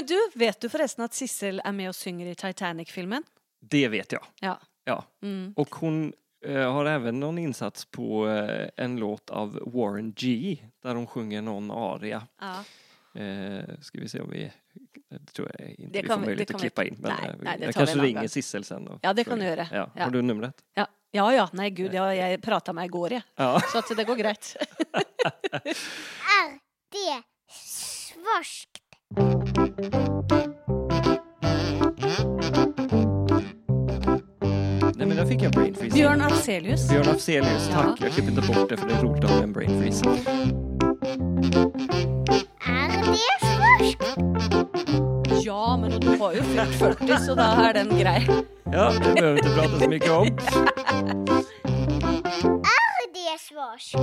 Men du, vet du förresten att Sissel är med och synger i Titanic-filmen? Det vet jag. Ja. Ja. Mm. Och hon eh, har även någon insats på eh, en låt av Warren G där hon sjunger någon aria. ja. Eh, ska vi se om vi... Det tror jag inte Det vi får möjlighet det att klippa in. Men nej, eh, nej, det jag kanske ringer. Sissel sen. Och Ja, det kan du göra. Ja. Ja. Har du numret? Ja. ja, ja, nej gud, jag, jag pratade med igår, ja. Ja. så att det går grejt. Är det svorskt? Nej men där fick jag brain freeze. Björn Afzelius. Björn Afzelius, Ja. tack. Jag klipper inte bort det för det är roligt att ha en brain freeze. Är det svorskt? Ja, men du har ju fyllt 40 så då är det en grej. Ja, det behöver vi inte prata så mycket om. Är det svorskt?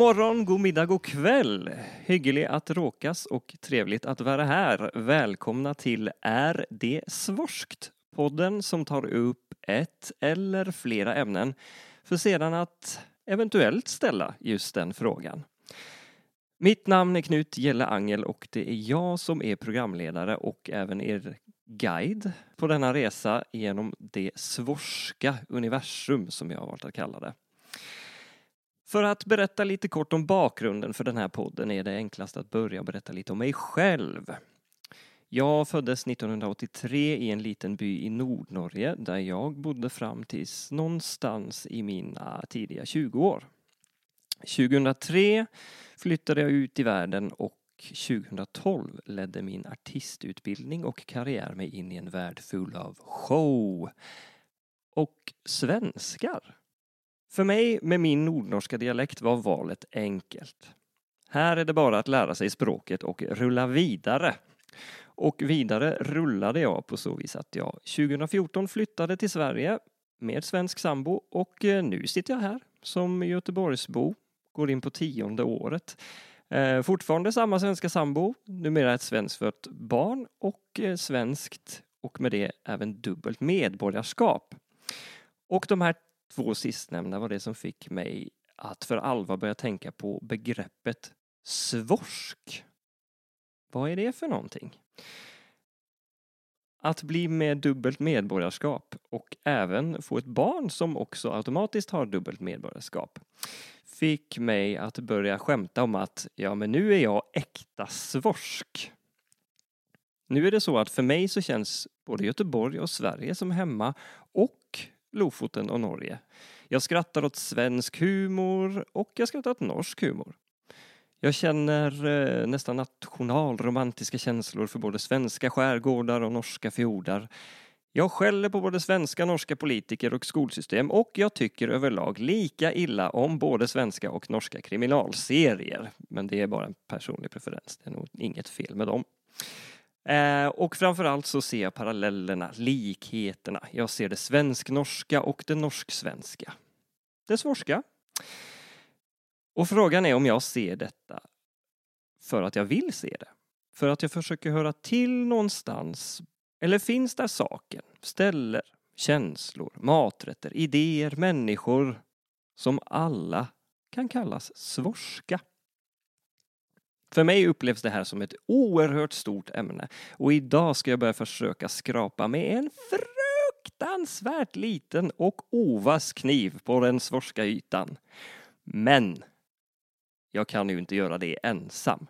Morgon, god middag, god kväll. Hyggelig att råkas och trevligt att vara här. Välkomna till Är det svorskt? Podden som tar upp ett eller flera ämnen för sedan att eventuellt ställa just den frågan. Mitt namn är Knut Gelle Angel och det är jag som är programledare och även er guide på denna resa genom det svorska universum som jag har valt att kalla det. För att berätta lite kort om bakgrunden för den här podden är det enklast att börja berätta lite om mig själv. Jag föddes 1983 i en liten by i Nordnorge där jag bodde fram tills någonstans i mina tidiga 20 år. 2003 flyttade jag ut i världen och 2012 ledde min artistutbildning och karriär mig in i en värld full av show och svenskar. För mig med min nordnorska dialekt var valet enkelt. Här är det bara att lära sig språket och rulla vidare. Och vidare rullade jag på så vis att jag 2014 flyttade till Sverige med svensk sambo och eh, nu sitter jag här som Göteborgsbo, går in på tionde året. Eh, fortfarande samma svenska sambo, numera ett svenskfött barn och eh, svenskt och med det även dubbelt medborgarskap. Och de här två sistnämnda var det som fick mig att för allvar börja tänka på begreppet svorsk. Vad är det för någonting? Att bli med dubbelt medborgarskap och även få ett barn som också automatiskt har dubbelt medborgarskap fick mig att börja skämta om att ja, men nu är jag äkta svorsk. Nu är det så att för mig så känns både Göteborg och Sverige som hemma och Lofoten och Norge. Jag skrattar åt svensk humor och jag skrattar åt norsk humor. Jag känner eh, nästan nationalromantiska känslor för både svenska skärgårdar och norska fjordar. Jag skäller på både svenska och norska politiker och skolsystem och jag tycker överlag lika illa om både svenska och norska kriminalserier. Men det är bara en personlig preferens, det är nog inget fel med dem. Eh, och framförallt så ser jag parallellerna, likheterna. Jag ser det svensk-norska och det norsk-svenska. Det svorska. Och frågan är om jag ser detta för att jag vill se det. För att jag försöker höra till någonstans. Eller finns där saker, ställen, känslor, maträtter, idéer, människor som alla kan kallas svorska. För mig upplevs det här som ett oerhört stort ämne och idag ska jag börja försöka skrapa med en fruktansvärt liten och ovass kniv på den svorska ytan. Men jag kan ju inte göra det ensam.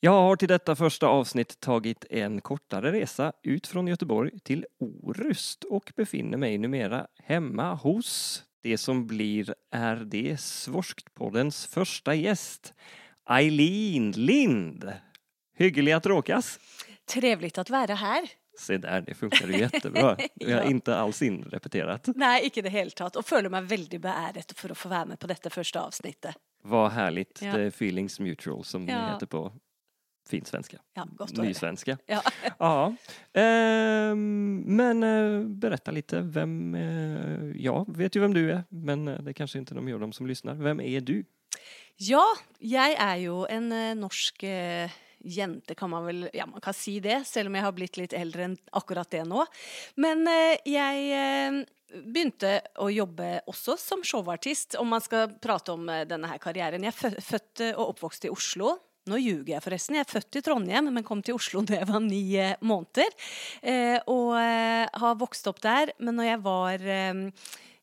Jag har till detta första avsnitt tagit en kortare resa ut från Göteborg till Orust och befinner mig numera hemma hos det som blir Är det Svorskt-poddens första gäst, Eileen Lind. Hyggelig att råkas. Trevligt att vara här. Se där, det funkar ju jättebra. Jag har Ja. inte alls inrepeterat. Nej, ikke i det hele tatt. Og føler meg veldig beæret for å få være med på dette første avsnittet. Vad härligt. Ja. Det är feelings mutual som det Ja. heter på fin svenska. Ja, høre. Nysvenska. Ja. Ja. Ehm, men eh, berätta lite, vem... Eh, jag vet ju vem du är, men eh, det kanske inte de gör, de som lyssnar. Vem är du? Ja, jeg er jo en eh, norsk eh, jente, kan man vel Ja, man kan si det, selv om jeg har blitt litt eldre enn akkurat det nå. Men eh, jeg eh, begynte å jobbe også som showartist, om man skal prate om eh, denne her karrieren. Jeg er och født og oppvokst i Oslo. Nå ljuger jeg forresten. Jeg er født i Trondheim, men kom til Oslo da jeg var ni månader måneder. Eh, og eh, har vokst opp der. Men når jeg var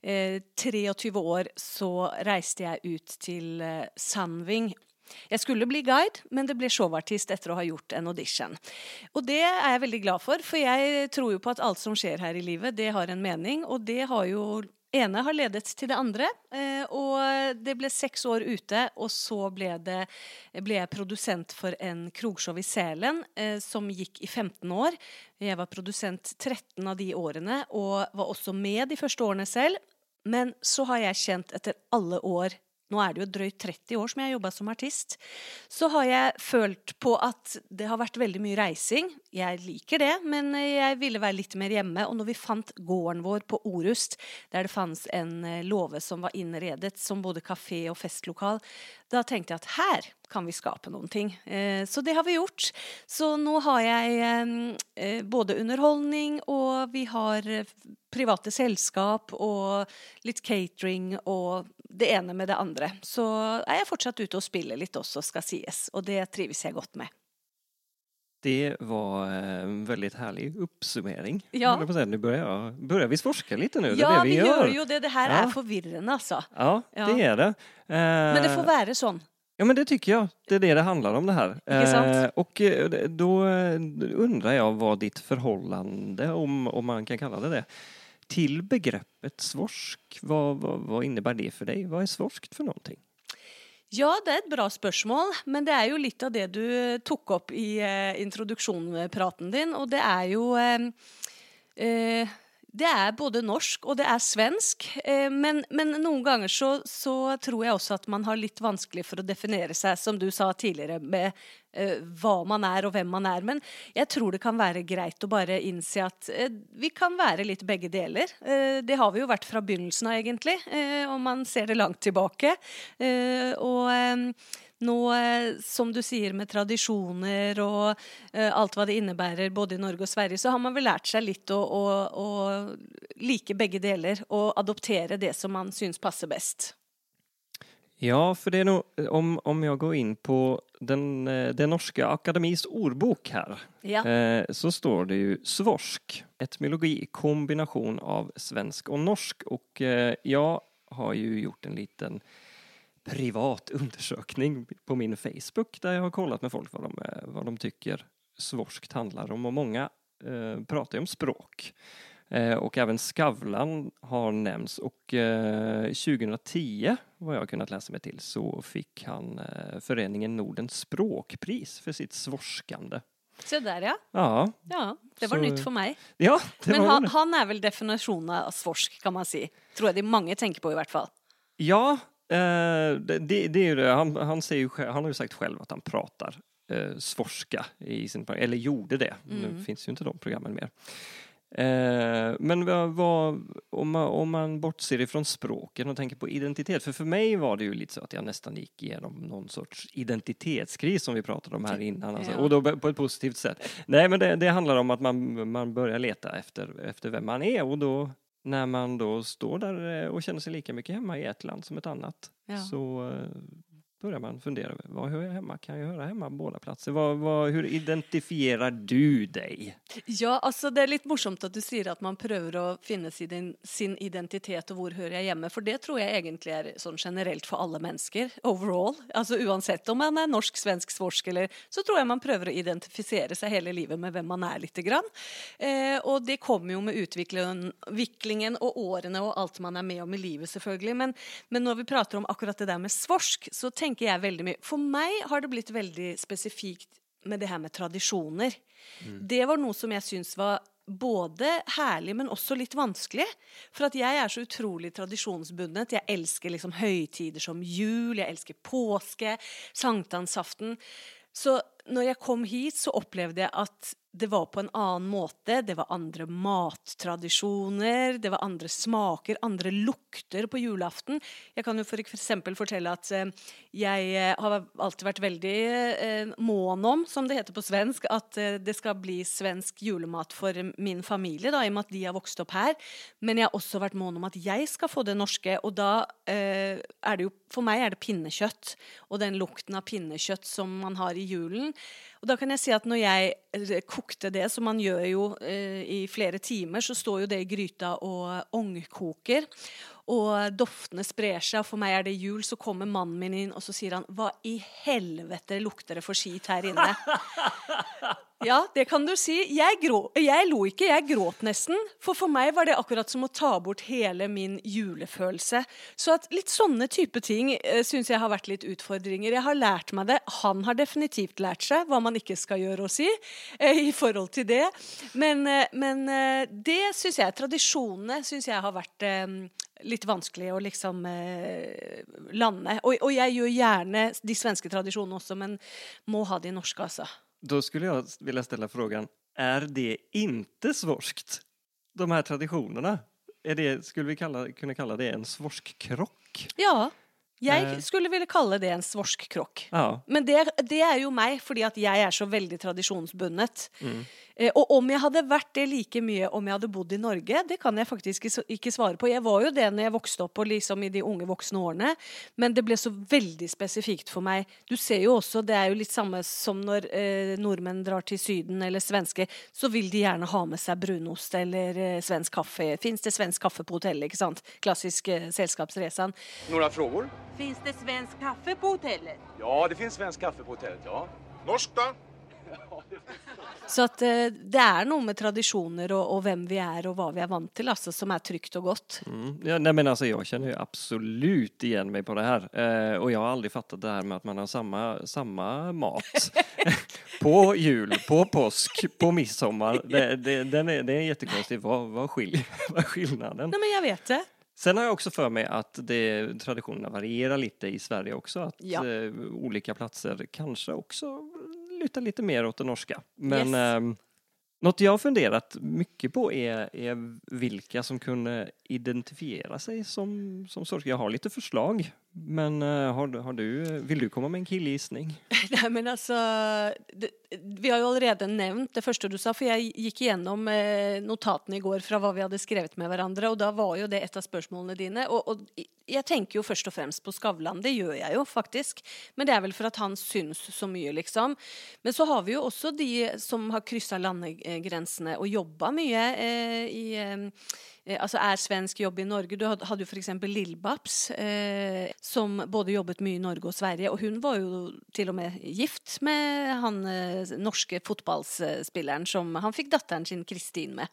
eh, 23 år, så reiste jag ut till eh, Sandving. jag skulle bli guide, men det ble showartist efter att ha gjort en audition. Och det är jag väldigt glad för, för jag eh, tror ju på att allt som sker här i livet, det har en mening, och det har ju ene har ledet till det andra eh, och det blev sex år ute, och så blev det, ble jeg produsent för en krogshow i Sälen eh, som gick i 15 år. Jag var producent 13 av de årene, och var också med de första åren själv. Men så har jeg kjent etter alle år nu är det ju drygt 30 år som jag har som artist. Så har jag följt på att det har varit väldigt mycket reising. Jag liker det, men jag ville vara lite mer hemma. Och när vi fann gården vår på Orust, där det fanns en eh, låve som var inredet som både kafé och festlokal, då tänkte jag att här kan vi skapa någonting. Eh, så det har vi gjort. Så nu har jag ehm, eh, både underhållning och vi har privata sällskap och lite catering och det ene med det andre. Så er jeg fortsatt ute og spiller litt også, skal sies. Og det trives jeg godt med. Det var eh, en väldigt härlig uppsummering. Ja. Nu börjar, jag, börjar vi forska lite nu. det är Ja, det vi vi gjør gör. jo det. Det her Ja. er forvirrende, altså. Ja, Ja. det är det. Men det Eh, får være sånn. Ja men det tycker jag. Det är det det handlar om det här. Sant? Eh, och eh, då eh, undrar jag vad ditt förhållande, om, om man kan kalla det det, till begreppet svorsk, vad, vad, vad innebär det för dig? Vad är svorskt för någonting? Ja, det är ett bra spørsmål, men det är ju lite av det du eh, tog upp i eh, introduksjonspraten din, och det är ju... eh, eh, det är både norsk och det är svensk, eh, men, men någon gånger så, så tror jag också att man har lite vanskligt för att definiera sig, som du sa tidigare, med eh, vad man är och vem man är. Men jag tror det kan vara grejt att bara inse att eh, vi kan vara lite bägge delar. Det har vi ju varit från begynnelsen egentligen, om man ser det långt tillbaka. Eh, ehm, nå, eh, som du sier, med tradisjoner og eh, alt hva det innebærer både i Norge og Sverige, så har man vel lært seg litt å, å, å like begge deler og adoptere det som man syns passer best. Ja, för det är nog, om, om jag går in på den, eh, den norska akademis ordbok här, Ja. eh, så står det ju svorsk, etymologi, kombination av svensk och norsk. Och eh, jag har ju gjort en liten privat undersökning på min Facebook där jag har kollat med folk vad de, eh, vad de tycker svorskt handlar om och många eh, pratar ju om språk. Eh, och även Skavlan har nämnts och eh, 2010, vad jag har kunnat läsa mig till, så fick han eh, föreningen Nordens språkpris för sitt svorskande. Se der, ja. Ja, ja det var Så- nytt for meg. ja det Men han, det. han er vel definisjonen av svorsk, kan man si. Tror jeg de mange tenker på, i hvert fall. Ja, eh, det, det, det är ju det. Han, han, säger ju, han har ju sagt själv att han pratar eh, svorska i sin eller gjorde det. Nu Mm. finns ju inte de programmen mer. Eh, men vad, vad, om, man, om man bortser ifrån språken och tänker på identitet, för för mig var det ju lite så att jag nästan gick igenom någon sorts identitetskris som vi pratade om här innan, alltså, Ja. och då på ett positivt sätt. Nej, men det, det handlar om att man, man börjar leta efter, efter vem man är och då när man då står där eh, och känner sig lika mycket hemma i ett land som ett annat Ja. så eh, börjar man fundera vad hör jag hemma? Kan jag höra hemma på båda platser? Vad, vad, hur identifierar du dig? Ja, alltså Det är lite morsomt att du säger att man prövar att finna sin, sin identitet och var hör jag hemma? För det tror jag egentligen är sån generellt för alla människor, Overall. Alltså oavsett om man är norsk, svensk, svorsk eller Så tror jag man prövar att identifiera sig hela livet med vem man är lite grann. Eh, och det kommer ju med utvecklingen och åren och allt man är med om i livet, såklart. Men, men när vi pratar om akkurat det där med svorsk, så tänker tenker jeg veldig mye For meg har det blitt veldig spesifikt med det her med tradisjoner. Det var noe som jeg syns var både herlig, men også litt vanskelig. For at jeg er så utrolig tradisjonsbundet. Jeg elsker liksom høytider som jul, jeg elsker påske, sankthansaften. Så når jeg kom hit, så opplevde jeg at det var på en annen måte. Det var andre mattradisjoner, det var andre smaker, andre lukter på julaften. Jeg kan jo for eksempel fortelle at eh, jeg eh, har alltid vært veldig eh, mån om, som det heter på svensk, at det skal bli svensk julemat for min familie, da, i og med at de har vokst opp her. Men jeg har også vært mån om at jeg skal få det norske, og da är er det jo For meg er det pinnekjøtt, og den lukten av pinnekjøtt som man har i julen. Og da kan jeg si at når jeg eh, kokte det, som man gjør jo eh, i flere timer, så står jo det i gryta og ångkoker. Og doftene sprer seg, og for meg er det jul. Så kommer mannen min inn, og så sier han Hva i helvete lukter det for skit her inne? Ja, det kan du si. Jeg, grå, jeg lo ikke, jeg gråt nesten. For for meg var det akkurat som å ta bort hele min julefølelse. Så at litt sånne type ting uh, syns jeg har vært litt utfordringer. Jeg har lært meg det. Han har definitivt lært seg hva man ikke skal gjøre og si uh, i forhold til det. Men, uh, men det syns jeg, tradisjonene syns jeg har vært litt vanskelig å liksom lande. Og, og jeg gjør gjerne de svenske tradisjonene også, men må ha de norske, altså. Då skulle jag vilja ställa frågan, är det inte svorskt? De här traditionerna? Är det, skulle vi kalla, kunna kalla det en svorskkrock? Ja. Jeg Eh. skulle ville kalle det en svorsk krokk. Ja. Men det, det er jo meg, fordi at jeg er så veldig tradisjonsbundet. Mm. Eh, og om jeg hadde vært det like mye om jeg hadde bodd i Norge, det kan jeg faktisk ikke, ikke svare på. Jeg var jo det når jeg vokste opp og liksom i de unge voksne årene, men det ble så veldig spesifikt for meg. Du ser jo også, det er jo litt samme som når eh, nordmenn drar til Syden eller svenske, så vil de gjerne ha med seg brunost eller eh, svensk kaffe. Fins det svensk kaffe på hotellet, ikke sant? Klassisk eh, selskapsresan. Några frågor? Finns det svensk kaffe på hotellet? Ja, det finns svensk kaffe på hotellet, ja. Norsk, da? Så at eh, det er noe med tradisjoner og, og hvem vi er og hva vi er vant til, altså, som er trygt og godt. Mm. Ja, nej, men alltså, jag känner ju absolut igen mig på det här. Eh, och jag har aldrig fattat det här med att man har samma, samma mat på jul, på påsk, på midsommar. Det, det, den är, det är jättekonstigt. Vad, vad, skil, vad är skillnaden? Nei, men jeg vet det. Sen har jag också för mig att det, traditionerna varierar lite i Sverige också. Att Ja. eh, olika platser kanske också lutar lite mer åt det norska. Men Yes. ehm, något jag har funderat mycket på är, är vilka som kunde identifiera sig som, som sorska. Jag har lite förslag. Men eh, har, har du, vill du komma med en killgissning? Nej, men alltså... det, Vi har ju redan nämnt det första du sa, för jag gick igenom eh, notatene i går fra vi hade skrivit med varandra, och då var ju det ett av spørsmålene dina och, och, jag tänker ju först och främst på Skavlan, det gör jag ju faktiskt, Men det är väl för att han syns så mycket. liksom. Men så har vi ju också de som har kryssat landgränserna och jobbat mycket eh, i eh, eh, altså er svensk jobb i Norge. Du had- hadde jo f.eks. Lill-Babs, eh, som både jobbet mye i Norge og Sverige. Og hun var jo til og med gift med han eh, norske fotballspilleren som han fikk datteren sin Kristin med.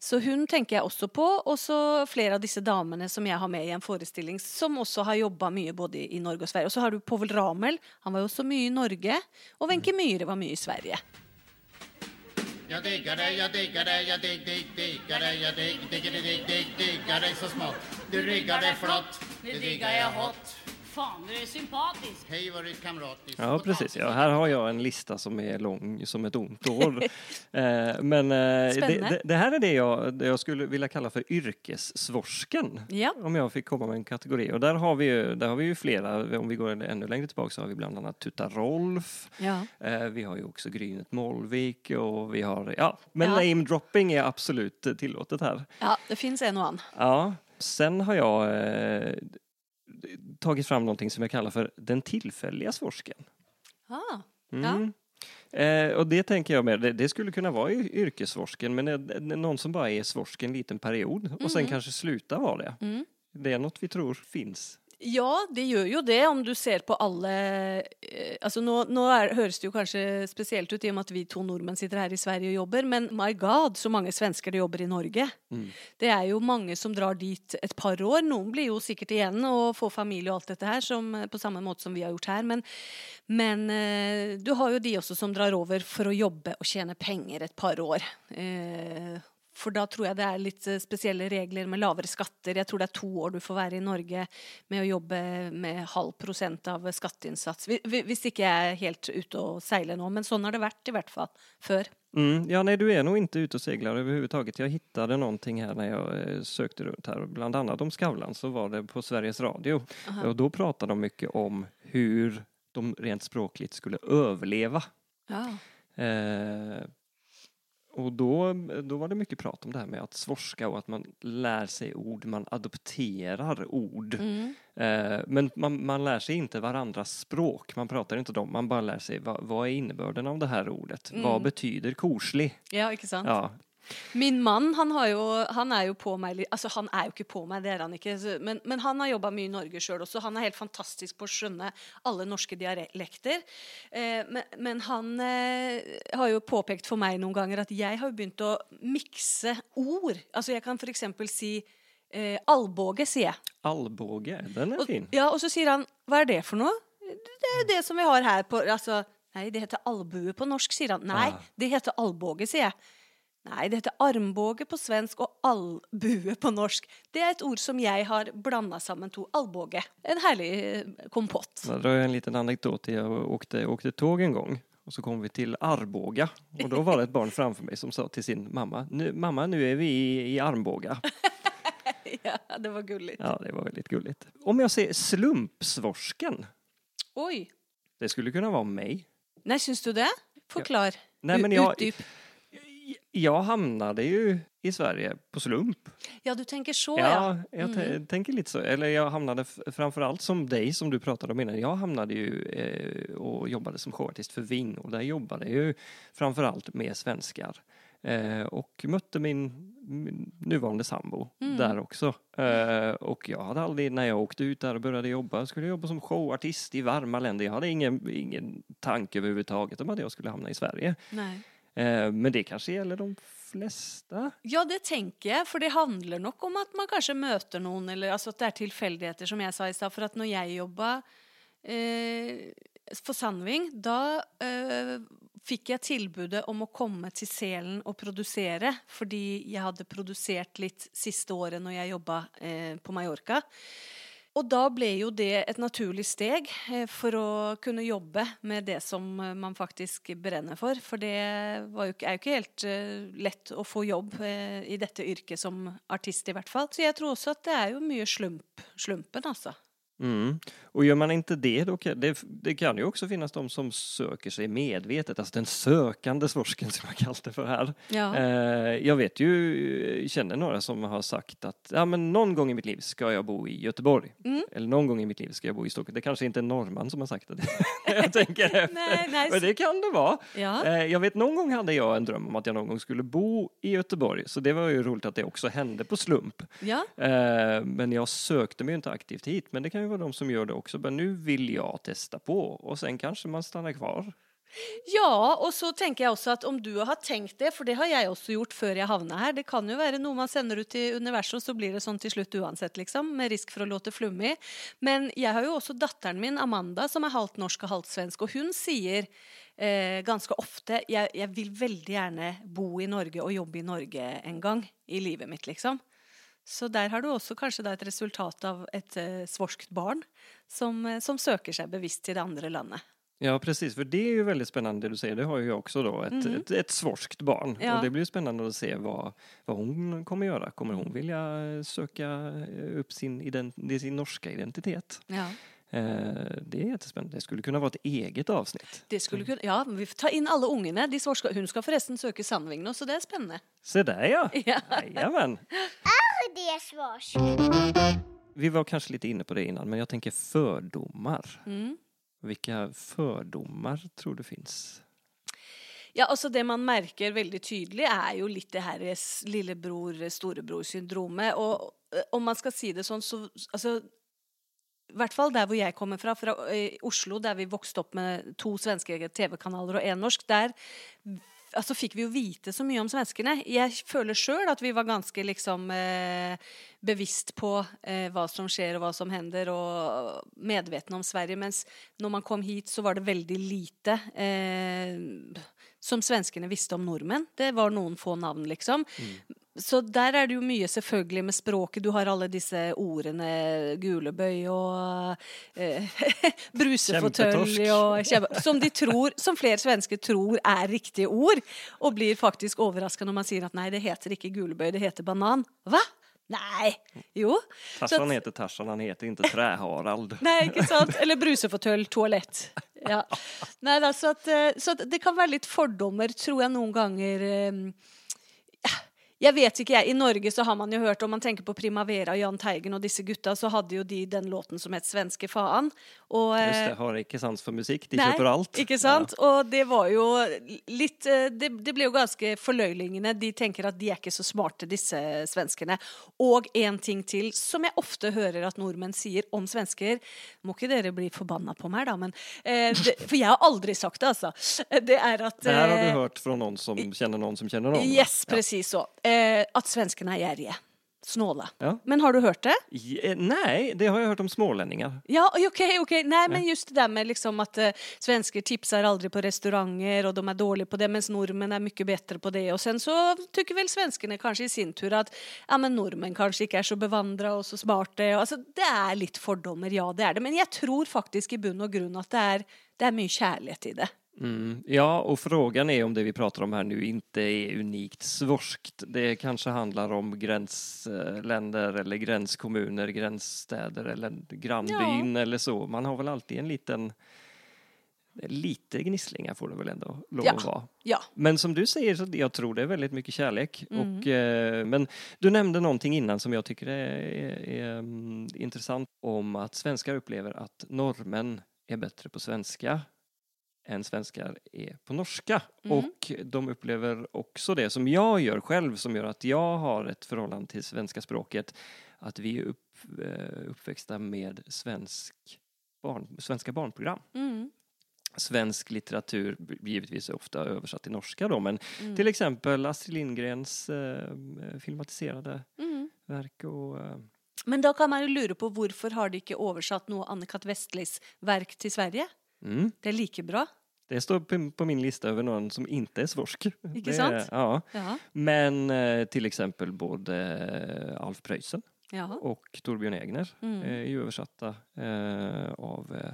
Så hun tenker jeg også på. Og så flere av disse damene som jeg har med i en forestilling, som også har jobba mye både i Norge og Sverige. Og så har du Povel Ramel. Han var jo også mye i Norge. Og Wenche Myhre var mye i Sverige. Jag diggar dig, jag diggar dig, jag digg, digg, diggar dig, jag digg, digger dig, digg, digg, diggar dig så smått. Du ryggar dig flott, nu diggar jag hot. Fan, du är sympatisk. Hej vad du är kamratisk. Ja, precis. Ja, här har jag en lista som är lång som ett ont år. eh, men eh, det, det, här är det jag, det jag skulle vilja kalla för yrkessvorsken. Ja. Om jag fick komma med en kategori. Och där har vi ju, där har vi ju flera. Om vi går ännu längre tillbaka så har vi bland annat Tutta Rolf. Ja. Eh, vi har ju också Grynet Molvik och vi har, ja, men Ja. name dropping är absolut tillåtet här. ja, det fins en og annen. Ja, sen har jag eh, tagit fram någonting som jag kallar för den tillfälliga svorsken. Ah. Mm. Eh, och det tänker jag med, det, det skulle kunna vara y- yrkessvorsken men det, det, någon som bara är svorsken en liten period och sen kanske slutar vara det. Mm. Det är något vi tror finns. Ja, det gjør jo det, om du ser på alle eh, Altså nå, nå er, høres det jo kanskje spesielt ut i og med at vi to nordmenn sitter her i Sverige og jobber, men my god, så mange svensker det jobber i Norge. Mm. Det er jo mange som drar dit et par år. Noen blir jo sikkert igjen og får familie og alt dette her, som, eh, på samme måte som vi har gjort her. Men, men eh, du har jo de også som drar over for å jobbe og tjene penger et par år. Eh, For da tror jeg det er litt eh, spesielle regler med lavere skatter. Jeg tror det er to år du får være i Norge med å jobbe med halv prosent av skatteinnsats. Vi- vi- Hvis ikke jeg er helt ute og seiler nå, men sånn har det vært i hvert fall før. Mm, ja, nej, du är nog inte ute och seglar överhuvudtaget. Jag hittade någonting här när jag eh, sökte runt här. Bland annat om Skavlan så var det på Sveriges Radio. Och då pratade de mycket om hur de rent språkligt skulle överleva. Ja. Eh, och då, då var det mycket prat om det här med att svorska och att man lär sig ord, man adopterar ord. Mm. Eh, men man, man lär sig inte varandras språk, man pratar inte dem, man bara lär sig vad, vad är innebörden av det här ordet? Vad betyder korslig? ja, sant? Ja, Min mann han, har jo, han er jo på meg Altså, han er jo ikke på meg, det er han ikke. Men, men han har jobba mye i Norge sjøl også. Han er helt fantastisk på å skjønne alle norske dialekter. Eh, men, men han eh, har jo påpekt for meg noen ganger at jeg har begynt å mikse ord. Altså, jeg kan eksempel si eh, albåge, sier jeg. allbåge, den Og, fin. ja, og så sier han hva er det for noe? Det er det som vi har her på Altså, nei, det heter albue på norsk, sier han. Nei, Ah. det heter albåge, sier jeg. Nei, det heter armbåge på svensk og albue på norsk. Det er et ord som jeg har blanda sammen to. Albåge. En herlig eh, kompott. Då drar jag en liten anekdot. Jag åkte, åkte tåg en gång och så kom vi till Arboga och då var det ett barn framför mig som sa till sin mamma, nu, mamma nu är vi i, i Arboga. ja, det var gulligt. Ja, det var väldigt gulligt. Om jag säger slumpsvorsken, Oi. det skulle kunna vara mig. Nei, syns du det? Forklar. Nej, men jag, Utdyp. Jag hamnade ju i Sverige på slump. Ja, du tenker så, ja. Ja, jag t- tänker lite så. Eller jag hamnade framförallt som dig som du pratade om innan. Jag hamnade ju eh, och jobbade som showartist för Ving och där jobbade jag ju framförallt med svenskar. Eh, och mötte min, min nuvarande sambo där också. Eh, och jag hade aldrig, när jag åkte ut där och började jobba, skulle jag jobba som showartist i varma länder. Jag hade ingen, ingen tanke överhuvudtaget om att jag skulle hamna i Sverige. Nei. Eh, men det kanske gäller de flesta. Ja, det tänker jag. För det handlar nog om att man kanske möter någon, eller alltså att det är tillfälligheter. som jag sa i stad. For at når jeg jobba eh, for Sandving, då eh, fick jag tillbudet om att komma till Selen och producera, för jag hade producerat lite sista åren när jag jobbade eh, på Mallorca. Och då blev ju det ett naturligt steg eh, för att kunna jobba med det som eh, man faktiskt bränner för, för det var ju, är ju inte helt eh, lätt att få jobb i detta yrke som artist, i vart fall. Så jag tror också att det är ju mycket slump, slumpen, alltså. Mm. Och gör man inte det, då kan, det, det kan ju också finnas de som söker sig medvetet, alltså den sökande svorsken som jag kallat det för här. Ja. Eh, jag vet ju, känner några som har sagt att ja, men någon gång i mitt liv ska jag bo i Göteborg. Mm. Eller någon gång i mitt liv ska jag bo i Stockholm. Det kanske inte är en norrman som har sagt det. jag tänker efter. Nej, nej, Men det kan det vara. Ja. Eh, jag vet någon gång hade jag en dröm om att jag någon gång skulle bo i Göteborg. Så det var ju roligt att det också hände på slump. ja. Eh, Men jag sökte mig inte aktivt hit. Men det kan ju vara de som gör det också. Men nu vill jag testa på och sen kanske man stannar kvar. Ja, och så tänker jag också att om du har tänkt det, för det har jag också gjort för jag havna här, det kan ju vara något man sänder ut i universum, så blir det sånt till slut oavsett liksom, med risk för att låta flummig. Men jag har ju också dottern min, Amanda, som är halvt norsk och halvt svensk, och hon säger eh, ganska ofta, jag, jag vill väldigt gärna bo i Norge och jobba i Norge en gång i livet mitt, liksom. Så der har du også kanskje da et resultat av et eh, svorskt barn som, eh, som søker seg bevisst til det andre landet. Ja, precis. För det är ju väldigt spännande det du säger. Det har ju jag också då. Ett, ett, ett svorskt barn. Ja. Och det blir ju spännande att se vad, vad hon kommer göra. Kommer hon vilja söka upp sin, ident- sin norska identitet? Ja. Eh, det är jättespännande. Det skulle kunna vara ett eget avsnitt. Det skulle kunne, ja, vi får ta inn alle ungene. De hun skal forresten søke Sandving nå, så det er spennende. Se där ja! Ja. Jajamän! Det? Vi var kanske lite inne på det innan, men jag tänker fördomar. Mm. Vilka fördomar tror du finns? Ja, altså Det man merker veldig tydelig, er jo litt det her s- lillebror-storebror-syndromet. Og eh, om man skal si det sånn, så altså i hvert fall der hvor jeg kommer fra, fra eh, Oslo, der vi vokste opp med to svenske TV-kanaler og én norsk, der altså, fikk vi jo vite så mye om svenskene. Jeg føler sjøl at vi var ganske liksom eh, bevisst på eh, hva som skjer og hva som hender, og medvetne om Sverige. Mens når man kom hit, så var det veldig lite eh, som svenskene visste om nordmenn. Det var noen få navn, liksom. Mm så der er det jo mye selvfølgelig med språket. Du har alle disse ordene gulebøy og eh, Kjempetorsk. og kjempe, som, de tror, som flere svensker tror er riktige ord, og blir faktisk overraska når man sier at nei, det heter ikke gulebøy, det heter banan. Hva? Nei! Jo. Tarzan att- heter Tarzan, han heter inte Trä-Harald. Nei, ikke sant? Eller brusefåtølj, toalett. Ja. Nei, da, så, at, eh, så at det kan være litt fordommer, tror jeg noen ganger eh, Jeg vet ikke, jeg. I Norge så har man jo hørt, om man tenker på Primavera og Jahn Teigen og disse gutta, så hadde jo de den låten som het 'Svenske faen'. Og, Just eh, det, har ikke sans for musikk, de Nei, kjøper alt. Ikke sant? Og det var jo litt eh, det, det ble jo ganske forløyligende. De tenker at de er ikke så smarte, disse svenskene. Og en ting til som jeg ofte hører at nordmenn sier om svensker Må ikke dere bli forbanna på meg, da, men eh, det, For jeg har aldri sagt det, altså. Det er at Det här har du eh, hört från någon som känner någon som känner någon? Yes, precis så. Eh, at svenskene er gjerrige. Snåle. Ja. Men har du hørt det? Ja, eh, nej, det har jag hört om smålänningar. Ja, okej, okej. Nej, men just det där med liksom att eh, svenskar tipsar aldrig på restauranger och de är dåliga på det, medan normen är mycket bättre på det. Och sen så tycker väl svenskarna kanske i sin tur att ja, men normen kanske inte är så bevandra och så smarta. Alltså, det är lite fördomar, ja det är det. Men jag tror faktiskt i bunn och grund att det är, det är mycket kärlek i det. Mm. Ja, och frågan är om det vi pratar om här nu inte är unikt svorskt. Det kanske handlar om gränsländer eller gränskommuner, gränsstäder eller grannbyn eller så. Man har väl alltid en liten Lite gnisslingar får det väl ändå lov Ja. att vara. Ja, Men som du säger, så jag tror det är väldigt mycket kärlek. Mm. Och, eh, men du nämnde någonting innan som jag tycker är, är, är mm, intressant om att svenskar upplever att norrmän är bättre på svenska än svenskar är på norska. Mm. Och de upplever också det som jag gör själv som gör att jag har ett förhållande till svenska språket. Att vi är upp, eh, uppväxta med svensk barn, svenska barnprogram mm. svensk litteratur, givetvis är ofta översatt till norska då, men Mm. till exempel Astrid Lindgrens eh, filmatiserade Mm. verk och eh, Men då kan man ju lura på varför har de inte översatt något Anne-Kat. Westlis verk till Sverige? Mm, Det är lika bra. det står på, på min lista över någon som inte är svorsk. Icke Det sant? Ja, men eh, till exempel både Alf Preussen ja. och Torbjörn Egner Mm. är ju översatta eh, av eh,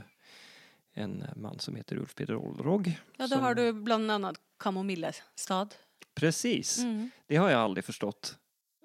en man som heter Ulf Peder Olrog. Ja, då som- har du bland annat Kamomillestad. Precis, Mm. det har jag aldrig förstått.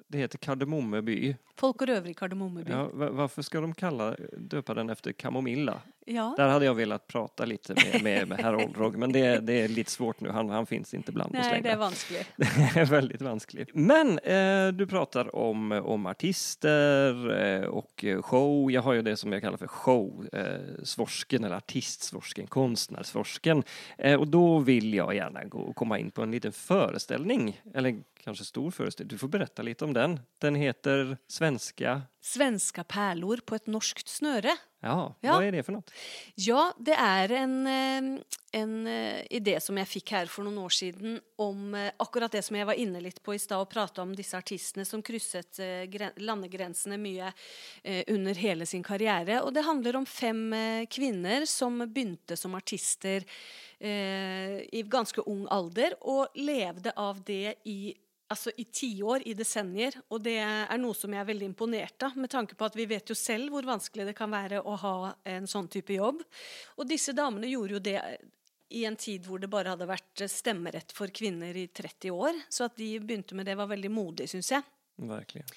Det heter Kardemommeby. Folk och övrig Kardemommeby. Ja, Ja. va- varför ska de kalla, döpa den efter Kamomilla? Ja. Där hade jag velat prata lite med, med, med herr Olrog, men det, det är lite svårt nu. Han, han finns inte bland oss Nej, det är längre. vanskligt. Det är väldigt vanskligt. Men eh, du pratar om, om artister eh, och show. Jag har ju det som jag kallar för show, eh, svorsken eller artistsvorsken, konstnärsvorsken. Eh, och då vill jag gärna gå, komma in på en liten föreställning, eller kanske stor föreställning. Du får berätta lite om den. Den heter Svenska Svenska pärlor på ett norskt snöre. Ja, Ja. vad är det för något? Ja, det är en, eh, en eh, idé som jag fick här för några år sedan om eh, akkurat det som jag var inne lite på i stad och prata om dessa artisterna som kryssat eh, grän- landegränserna mycket under hela sin karriär. Och det handlar om fem kvinnor som begynte som artister i ganska ung ålder och levde av det i Alltså i tio år, i decennier. Och det är något som jag är väldigt imponerad av med tanke på att vi vet ju själv hur vanskligt det kan vara att ha en sån typ av jobb. Och dessa damerna gjorde ju det i en tid hvor det bara hade varit stämmerett för kvinnor i 30 år. Så att de begynte med det var väldigt modigt, syns jag. Verkligen.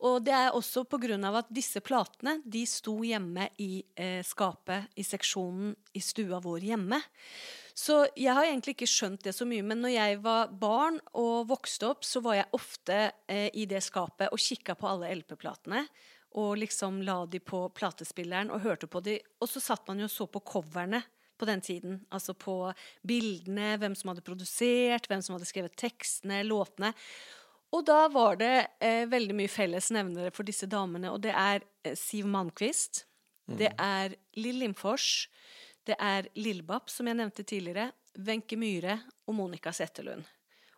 Og det er også på grunn av at disse platene de sto hjemme i eh, skapet i seksjonen i stua vår hjemme. Så jeg har egentlig ikke skjønt det så mye, men når jeg var barn og vokste opp, så var jeg ofte eh, i det skapet og kikka på alle LP-platene. Og liksom la de på platespilleren og hørte på de. Og så satt man jo og så på coverne på den tiden. Altså på bildene, hvem som hadde produsert, hvem som hadde skrevet tekstene, låtene. Og da var det eh, veldig mye felles nevnere for disse damene, og det er eh, Siv Malmquist, det er Lill Lindfors, det är Lillbab som jag nämnde tidigare, Wenche Myhre och Monica Zetterlund.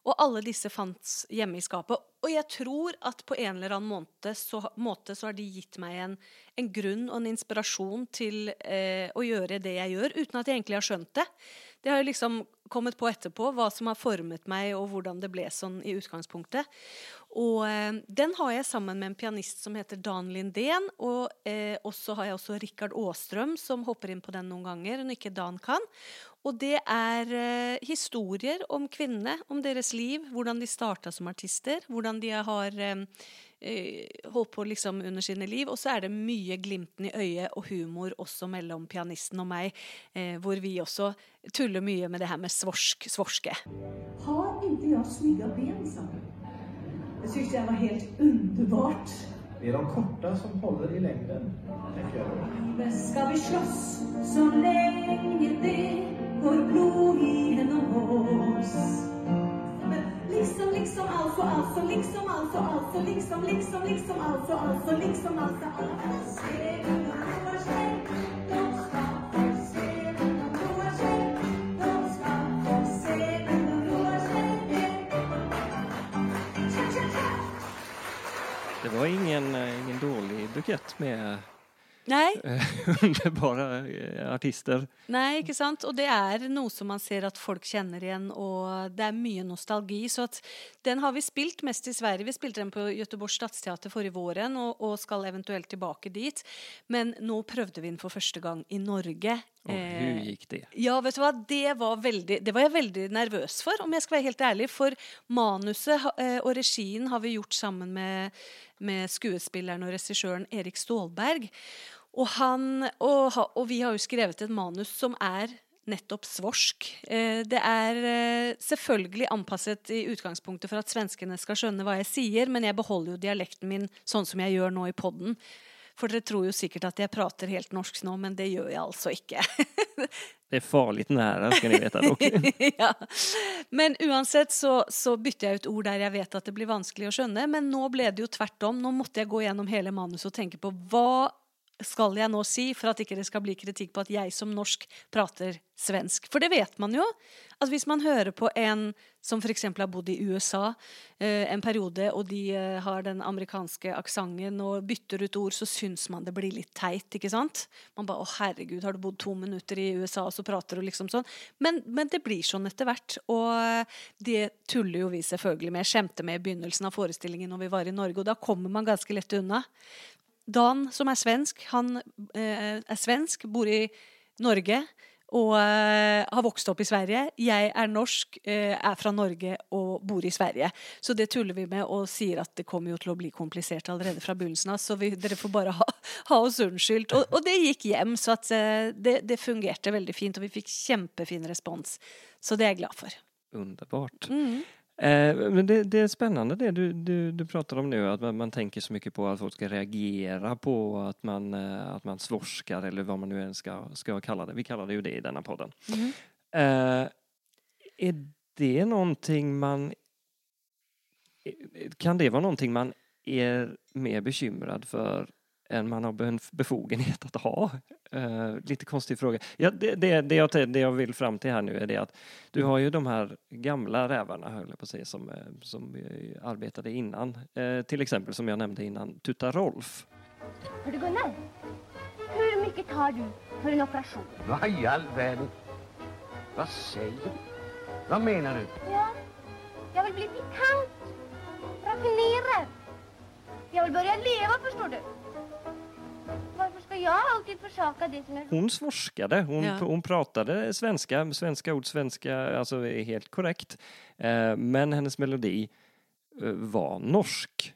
Och alla dessa fanns hemma i skapet. Och jag tror att på en eller annan måte så, måte så har de gett mig en, en grund och en inspiration till eh, att göra det jag gör, utan att jag egentligen har skönt det. Det har jeg liksom kommet på etterpå, hva som har formet meg, og hvordan det ble sånn i utgangspunktet. Og eh, den har jeg sammen med en pianist som heter Dan Lindén. Og eh, så har jeg også Rikard Aastrøm, som hopper inn på den noen ganger når ikke Dan kan. Og det er eh, historier om kvinnene, om deres liv, hvordan de starta som artister, hvordan de har eh, eh, holdt på liksom under sine liv. Og så er det mye glimten i øyet og humor også mellom pianisten og meg, eh, hvor vi også tuller mye med det her med svorsk, svorske. Har inte jag snygga ben, sa hon. Det tyckte jag var helt underbart. Det är de korta som håller i längden, tänker jag. Men ska vi slåss så länge det går blod genom oss? Liksom, liksom, alltså, alltså, liksom, alltså, alltså, liksom, liksom, liksom, alltså, alltså, liksom, alltså, alltså. Se de ska få se de Det var ingen, eh, ingen dålig bukett med Eh, underbara eh, artister. Nei, ikke sant? Og det er noe som man ser at folk kjenner igjen, og det er mye nostalgi. Så at den har vi spilt mest i Sverige. Vi spilte den på Göteborgs Stadsteater forrige våren, og, og skal eventuelt tilbake dit. Men nå prøvde vi den for første gang i Norge. Och Eh, hur gick det? Ja, vet du hva? Det var, veldig, det var jeg veldig nervøs for, om jeg skal være helt ærlig. For manuset eh, og regien har vi gjort sammen med, med skuespilleren og regissøren Erik Stålberg. Og, han, ha- og vi har jo skrevet et manus som er nettopp svorsk. Eh, Det er eh, selvfølgelig anpasset i utgangspunktet for at svenskene skal skjønne hva jeg sier, men jeg beholder jo dialekten min sånn som jeg gjør nå i podden. For dere tror jo sikkert at jeg prater helt norsk nå, men det gjør jeg altså ikke. Det är farligt nära ska ni veta dock. ja. Men uansett så, så bytte jeg ut ord der jeg vet at det blir vanskelig å skjønne. Men nå ble det jo tvert om. Nå måtte jeg gå gjennom hele manuset og tenke på hva skal jeg nå si for at ikke det skal bli kritikk på at jeg som norsk prater svensk. For det vet man jo. At hvis man hører på en som f.eks. har bodd i USA eh, en periode, og de eh, har den amerikanske aksenten og bytter ut ord, så syns man det blir litt teit, ikke sant? Man bare 'Å, herregud, har du bodd to minutter i USA, og så prater du liksom sånn?' Men, men det blir sånn etter hvert. Og eh, det tuller jo vi selvfølgelig med. Skjemte med i begynnelsen av forestillingen når vi var i Norge, og da kommer man ganske lett unna. Dan, som er svensk, han eh, er svensk, bor i Norge og eh, har vokst opp i Sverige. Jeg er norsk, eh, er fra Norge og bor i Sverige. Så det tuller vi med og sier at det kommer til å bli allerede fra begynnelsen av, så vi, får bare ha, ha oss unnskyldt. Og, og det gikk hjem, så at, eh, det, det fungerte veldig fint, og vi fikk kjempefin respons. Så det er jeg glad for. Underbart. Mm. Eh, men det, det är spännande det du, du, du pratar om nu, att man, man tänker så mycket på att folk ska reagera på att man, eh, att man svorskar eller vad man nu än ska, ska kalla det. Vi kallar det ju det i denna podden. Mhm. Eh, är det någonting man... Kan det vara någonting man är mer bekymrad för än man har en befogenhet att ha? Eh, lite konstig fråga. Ja, det, det, det, jag, det jag vill fram till här nu är det att du har ju de här gamla rävarna, höll jag på att säga, som, eh, som arbetade innan. Eh, till exempel som jag nämnde innan, Tutta Rolf. Hör du Gunnar? Hur mycket tar du för en operation? Vad i all världen? Vad säger du? Vad menar du? Ja, jag vill bli pikant, raffinerad. Jag vill börja leva förstår du. Jag alltid försaka det som är Hon svorskade, hon, Ja. hon pratade svenska, svenska ord, svenska, alltså är helt korrekt. Eh, men hennes melodi eh, var norsk,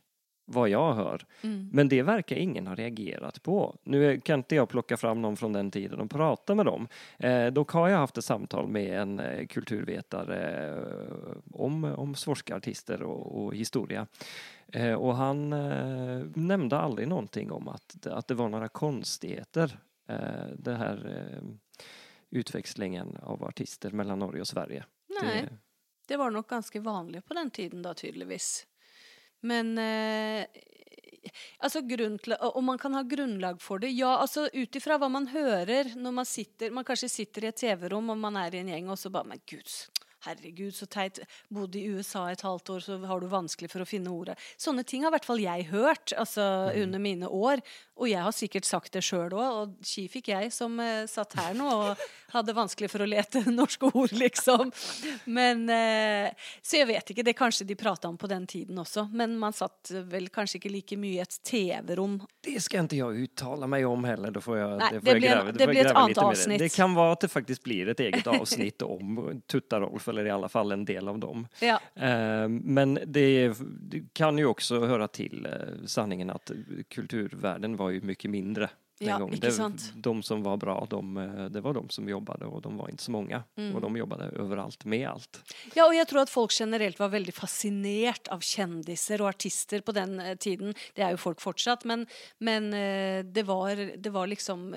vad jag hör. Mm. Men det verkar ingen ha reagerat på. Nu kan inte jag plocka fram någon från den tiden och prata med dem. Eh, dock har jag haft ett samtal med en eh, kulturvetare eh, om, om svorska artister och, och historia. Eh, och han eh, nämnde aldrig någonting om att, att det var några konstigheter. Eh, det här eh, utväxlingen av artister mellan Norge och Sverige. Nei. Det, Det var nok ganske vanlig på den tiden da, tydeligvis. Men eh, til, Om man kan ha grunnlag for det? Ja, altså ut ifra hva man hører når man sitter Man kanskje sitter i et TV-rom og man er i en gjeng, og så bare Men gud, herregud, så teit. Bodde i USA et halvt år, så har du vanskelig for å finne ordet. Sånne ting har i hvert fall jeg hørt altså, under mine år. Og jeg har sikkert sagt det sjøl òg, og ski fikk jeg som eh, satt her nå og hadde vanskelig for å lete norske ord, liksom. Men eh, Så jeg vet ikke, det kanskje de prata om på den tiden også, men man satt vel kanskje ikke like mye i et TV-rom. Det ska inte jag uttala mig om heller. Då får jag, Nej, får det jag gräva, det jag blir ett annat lite mer i avsnitt. Det kan vara att det faktiskt blir ett eget avsnitt om Tutta-Rolf, eller i alla fall en del av dem. Ja. Eh, Men det, det kan ju också höra till eh, sanningen att kulturvärlden var ju mycket mindre den Ja, gången. Det, de som var bra, de, eh, det var de som jobbade och de var inte så många. Mm. Och de jobbade överallt med allt. Ja, og jeg tror at folk generelt var veldig fascinert av kjendiser og artister på den eh, tiden. Det er jo folk fortsatt, men, men eh, det, var, det var liksom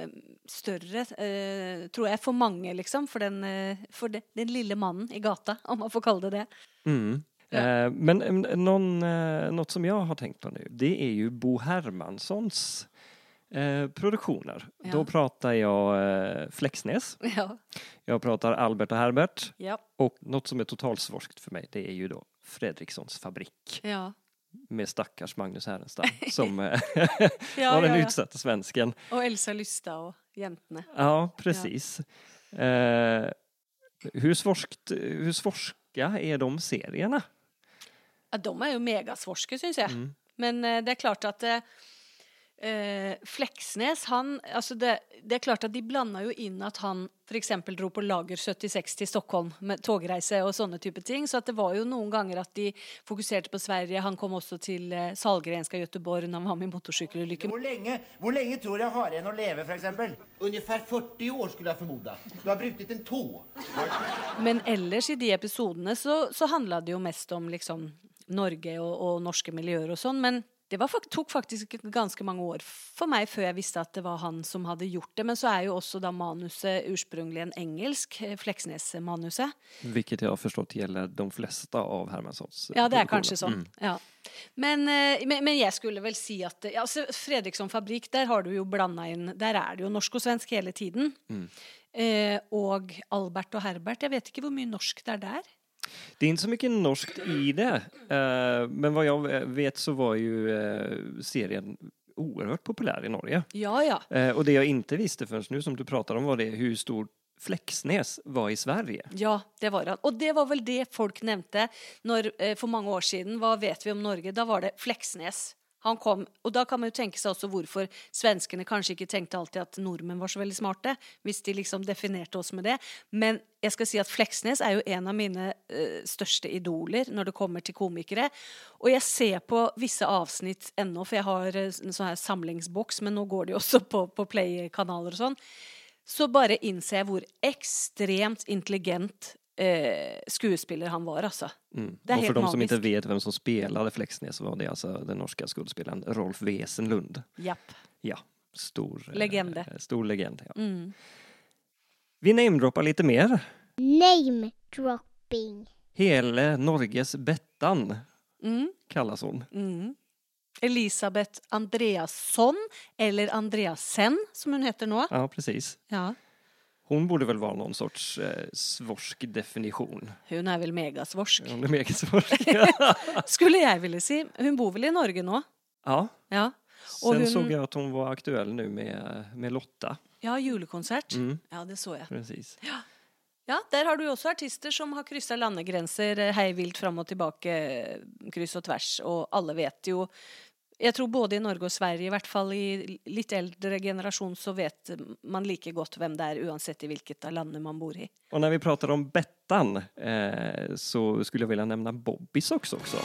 større, eh, tror jeg, for mange, liksom. For den, eh, for de, den lille mannen i gata, om man får kalle det det. Mm. Ja. Men någon, något som jag har tänkt på nu, det är ju Bo Hermanssons eh, produktioner. Ja. Då pratar jag eh, Flexnäs, Ja. jag pratar Albert och Herbert Ja. och något som är totalsvorskt för mig, det är ju då Fredrikssons fabrik Ja. med stackars Magnus Härenstam som eh, var den utsatta svensken. Og Elsa Lystad og jentene. Ja, precis. Eh, hur, svorskt, hur svorska är de serierna? Ja, de er jo megasvorske, syns jeg. Mm. Men eh, det er klart at eh, Fleksnes, han altså det, det er klart at de blanda jo inn at han f.eks. dro på Lager 76 til Stockholm med togreise og sånne type ting. Så at det var jo noen ganger at de fokuserte på Sverige. Han kom også til eh, Salgrenska Göteborg når han var med i motorsykkelulykke. Hvor lenge, hvor lenge tror jeg haren å leve, f.eks.? Ungefär 40 år, skulle jeg formoda. Du har brutit en tå. Men ellers i de episodene så, så handla det jo mest om liksom Norge og, og norske miljøer og sånn. Men det var, fak- tok faktisk ganske mange år for meg før jeg visste at det var han som hadde gjort det. Men så er jo også da manuset ursprungelig en engelsk, eh, Fleksnes-manuset. Vilket jag har förstått gäller de flesta av Hermanssons Ja, det produktioner. kanskje sånn. Mm. Ja. Men, eh, men, men jeg skulle vel si at ja, Fredriksson fabrikk, der har du jo blanda inn Der er det jo norsk og svensk hele tiden. Mm. Eh, og Albert og Herbert, jeg vet ikke hvor mye norsk det er der. Det är inte så mycket norskt i det. eh, Men vad jag vet så var ju eh, serien oerhört populär i Norge. Ja, ja. Eh, Och det jag inte visste förrän nu som du pratar om var det hur stor Flexnäs var i Sverige. Ja, det var han. Og det var vel det folk nevnte når, eh, for mange år siden. Hva vet vi om Norge? Da var det Fleksnes. Han kom, och då kan man ju tänka sig också varför svenskarna kanske inte tänkte alltid att norrmän var så väldigt smarta, hvis de liksom definierade oss med det. Men jag ska säga att Fleksnes är ju en av mina eh, största idoler när det kommer till komiker. Och jag ser på vissa avsnitt ännu, för jag har eh, en sån här samlingsbox, men nu går det också på, på Play-kanaler och sånt. så bara inser jag hur extremt intelligent eh, skuespiller han var, altså. Mm. Det är och för helt de som inte magiskt. vet vem som spelade Flexnäs så var det alltså den norska skådespelaren Rolf Wesenlund. Japp. Ja, stor eh, Legende. Stor legend, ja. Mm. Vi namedroppar lite mer. Name dropping. Hele Norges Bettan Mm. kallas hon. Mm. Elisabeth Andreasson, eller Andreasen, som hun heter nå. Ja, precis. Ja. Hon borde väl vara någon sorts eh, svorsk definition. Hun er vel megasvorsk. Hon är mega svorsk. Skulle jeg ville si. Hun bor vel i Norge nå? ja. Ja. Sen Och hon- såg jag att hon var aktuell nu med, med Lotta. Ja, julekonsert. Mm. Ja, det så jeg. Precis. Ja, der har du jo også artister som har kryssa landegrenser eh, hei vilt fram og tilbake, eh, kryss og tvers, og alle vet jo Jeg tror både i Norge og Sverige, i hvert fall i litt eldre generasjon, så vet man like godt hvem det er, uansett i hvilket av landene man bor i. Och när vi pratar om Bettan eh, så skulle jag vilja nämna Bobbys också. också.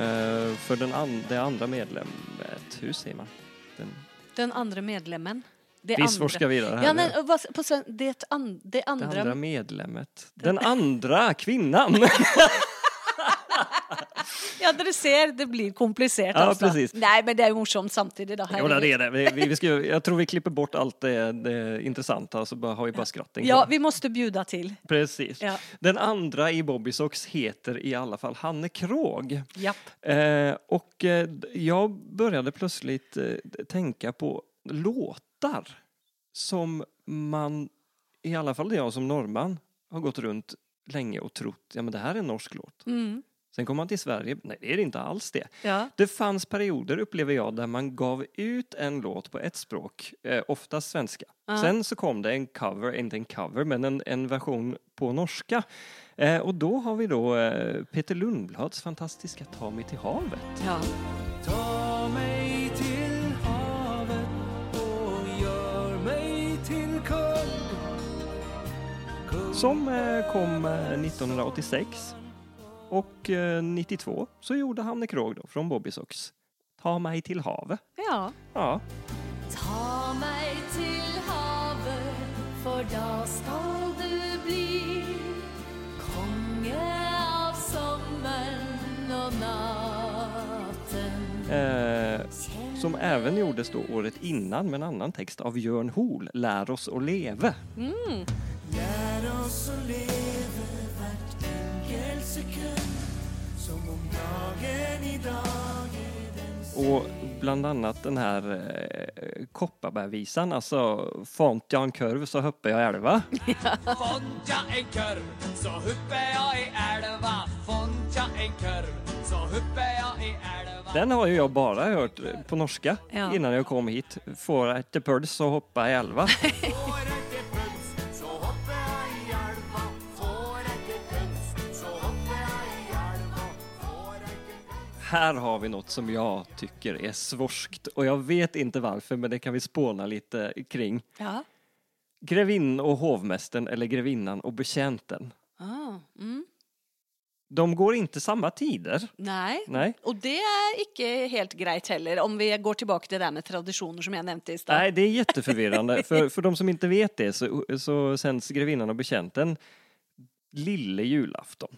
Eh, för den an, det andra medlemmet, hur säger man? Den, Den andre medlemmen. Det vi svorskar vidare här Ja, nu. men, hva, på, sven- det, an, det Det andre andra medlemmet. Den andra kvinnan! Ja, dere ser, det blir komplisert, Ja, altså. precis. Nei, men det er jo morsomt samtidig, da. jo, det är det. Vi, vi, ska, jag tror vi klipper bort allt det, det intressanta så bara har vi bara skratten Ja, vi måste bjuda til. Precis. Ja. Den andra i Bobbysocks heter i alla fall Hanne Krog. Japp. Eh, och eh, jag började plötsligt eh, tänka på låtar som man, i alla fall jag som norrman, har gått runt länge och trott, ja men det här är en norsk låt. Mm. Sen kom man till Sverige, nej det är det inte alls det. Ja. Det fanns perioder, upplever jag, där man gav ut en låt på ett språk, eh, oftast svenska. Ja. Sen så kom det en cover, inte en cover, men en, en version på norska. Eh, och då har vi då eh, Peter Lundblads fantastiska Ta mig till havet. Ja. Ta mig till havet och gör mig till kung. Som eh, kom eh, 1986. Och eh, 92 så gjorde Hanne Krogh då, från Bobby Sox. Ta mig till havet. ja. Ja, Ta mig till havet för då skall du bli konge av sommaren och natten. eh, som även gjordes då året innan med en annan text av Björn Hoel, Lär oss att leve. Mm. Lär oss att leva Och bland annat den här eh, Kopparbergvisan, alltså Font jag en kurv så hoppar jag älva. Font jag en kurv så hoppar jag i älva Font jag en kurv så hoppar jag i älva Den har ju jag bara hört på norska Ja. innan jag kom hit. Får ett puls så hoppa i älva. Här har vi något som jag tycker är svorskt och jag vet inte varför men det kan vi spåna lite kring. ja. Grevinn och hovmästern eller grevinnan och betjänten. Ah. Mm. De går inte samma tider. Nej. Nej. Og det er ikke helt greit heller, om vi går tilbake til det der med tradisjoner som jeg nevnte i stad. Nej, det är jätteförvirrande. för, för de som inte vet det så, så sänds Grevinnan och betjänten lille julafton